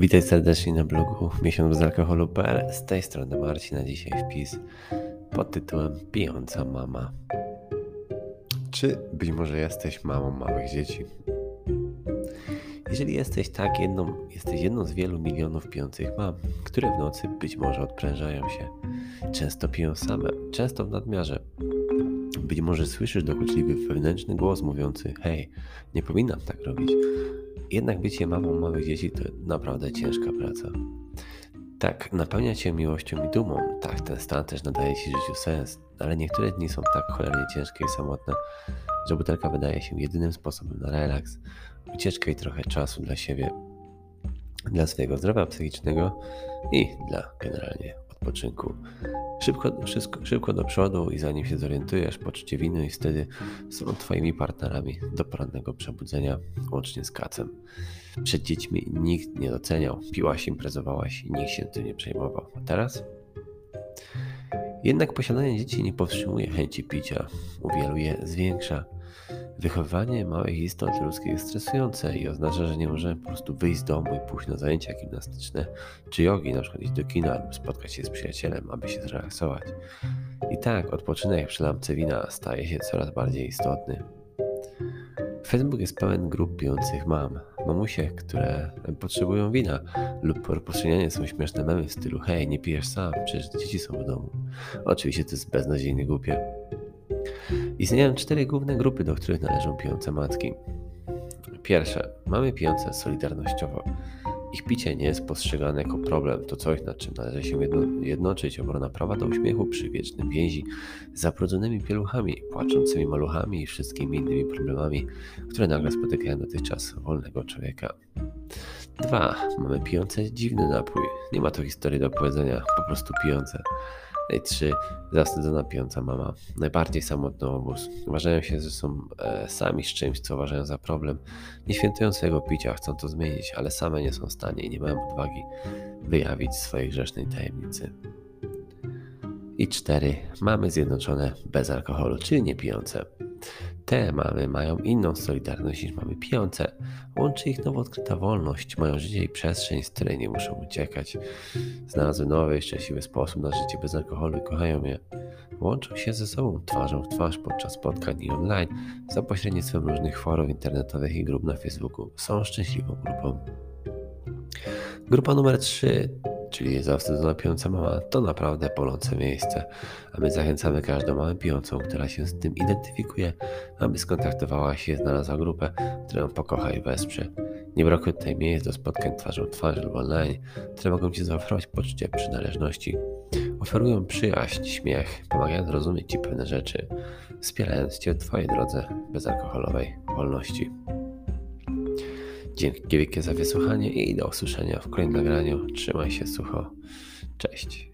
Witaj serdecznie na blogu miesiąc bez alkoholu.pl. Z tej strony Marcin, na dzisiaj wpis pod tytułem Pijąca mama. Czy być może jesteś mamą małych dzieci? Jeżeli jesteś tak, jedną, jesteś jedną z wielu milionów pijących mam, które w nocy być może odprężają się. Często piją same, często w nadmiarze. Być może słyszysz dokuczliwy wewnętrzny głos mówiący: Hej, nie powinnam tak robić. Jednak bycie mamą małych dzieci to naprawdę ciężka praca. Tak, napełnia cię miłością i dumą. Tak, ten stan też nadaje ci życiu sens, ale niektóre dni są tak cholernie ciężkie i samotne, że butelka wydaje się jedynym sposobem na relaks, ucieczkę i trochę czasu dla siebie, dla swojego zdrowia psychicznego i dla generalnie odpoczynku. Szybko, wszystko, szybko do przodu i zanim się zorientujesz, poczucie winy i wtedy są twoimi partnerami do porannego przebudzenia, łącznie z kacem. Przed dziećmi nikt nie doceniał, piłaś, imprezowałaś i nikt się tym nie przejmował. A teraz? Jednak posiadanie dzieci nie powstrzymuje chęci picia, u wielu je zwiększa. Wychowywanie małych istot ludzkich jest stresujące i oznacza, że nie możemy po prostu wyjść z domu i pójść na zajęcia gimnastyczne czy jogi, na przykład iść do kina lub spotkać się z przyjacielem, aby się zrelaksować. I tak odpoczynek przy lampce wina staje się coraz bardziej istotny. Facebook jest pełen grup pijących mam, mamusie, które potrzebują wina lub po rozpowszechnianie są śmieszne memy w stylu hej, nie pijesz sam, przecież dzieci są w domu. Oczywiście to jest beznadziejnie głupie. Istnieją cztery główne grupy, do których należą pijące matki. Pierwsze, mamy pijące solidarnościowo. Ich picie nie jest postrzegane jako problem, to coś, nad czym należy się jedno, jednoczyć. Obrona prawa do uśmiechu przy wiecznym więzi, zabrudzonymi pieluchami, płaczącymi maluchami i wszystkimi innymi problemami, które nagle spotykają dotychczas wolnego człowieka. Dwa, mamy pijące dziwny napój. Nie ma to historii do opowiedzenia, po prostu pijące. I trzy, zawstydzona pijąca mama. Najbardziej samotny obóz. Uważają się, że są e, sami z czymś, co uważają za problem. Nie świętują swojego picia, chcą to zmienić, ale same nie są w stanie i nie mają odwagi wyjawić swojej grzesznej tajemnicy. I cztery, mamy zjednoczone bez alkoholu, czyli nie pijące. Te mamy mają inną solidarność niż mamy pijące. Łączy ich nowo odkryta wolność, mają życie i przestrzeń, z której nie muszą uciekać. Znalazły nowy i szczęśliwy sposób na życie bez alkoholu i kochają je. Łączą się ze sobą twarzą w twarz podczas spotkań i online za pośrednictwem różnych forów internetowych i grup na Facebooku. Są szczęśliwą grupą. Grupa numer 3 czyli zawstydzona pijąca mama, to naprawdę bolące miejsce, a my zachęcamy każdą mamę pijącą, która się z tym identyfikuje, aby skontaktowała się i znalazła grupę, którą pokocha i wesprze. Nie brakuje tutaj miejsc do spotkań twarzą w twarz lub online, które mogą Ci zaoferować poczucie przynależności. Oferują przyjaźń, śmiech, pomagają zrozumieć Ci pewne rzeczy, wspierając Cię w Twojej drodze bezalkoholowej wolności. Dzięki wielkie za wysłuchanie i do usłyszenia w kolejnym nagraniu. Trzymaj się sucho. Cześć.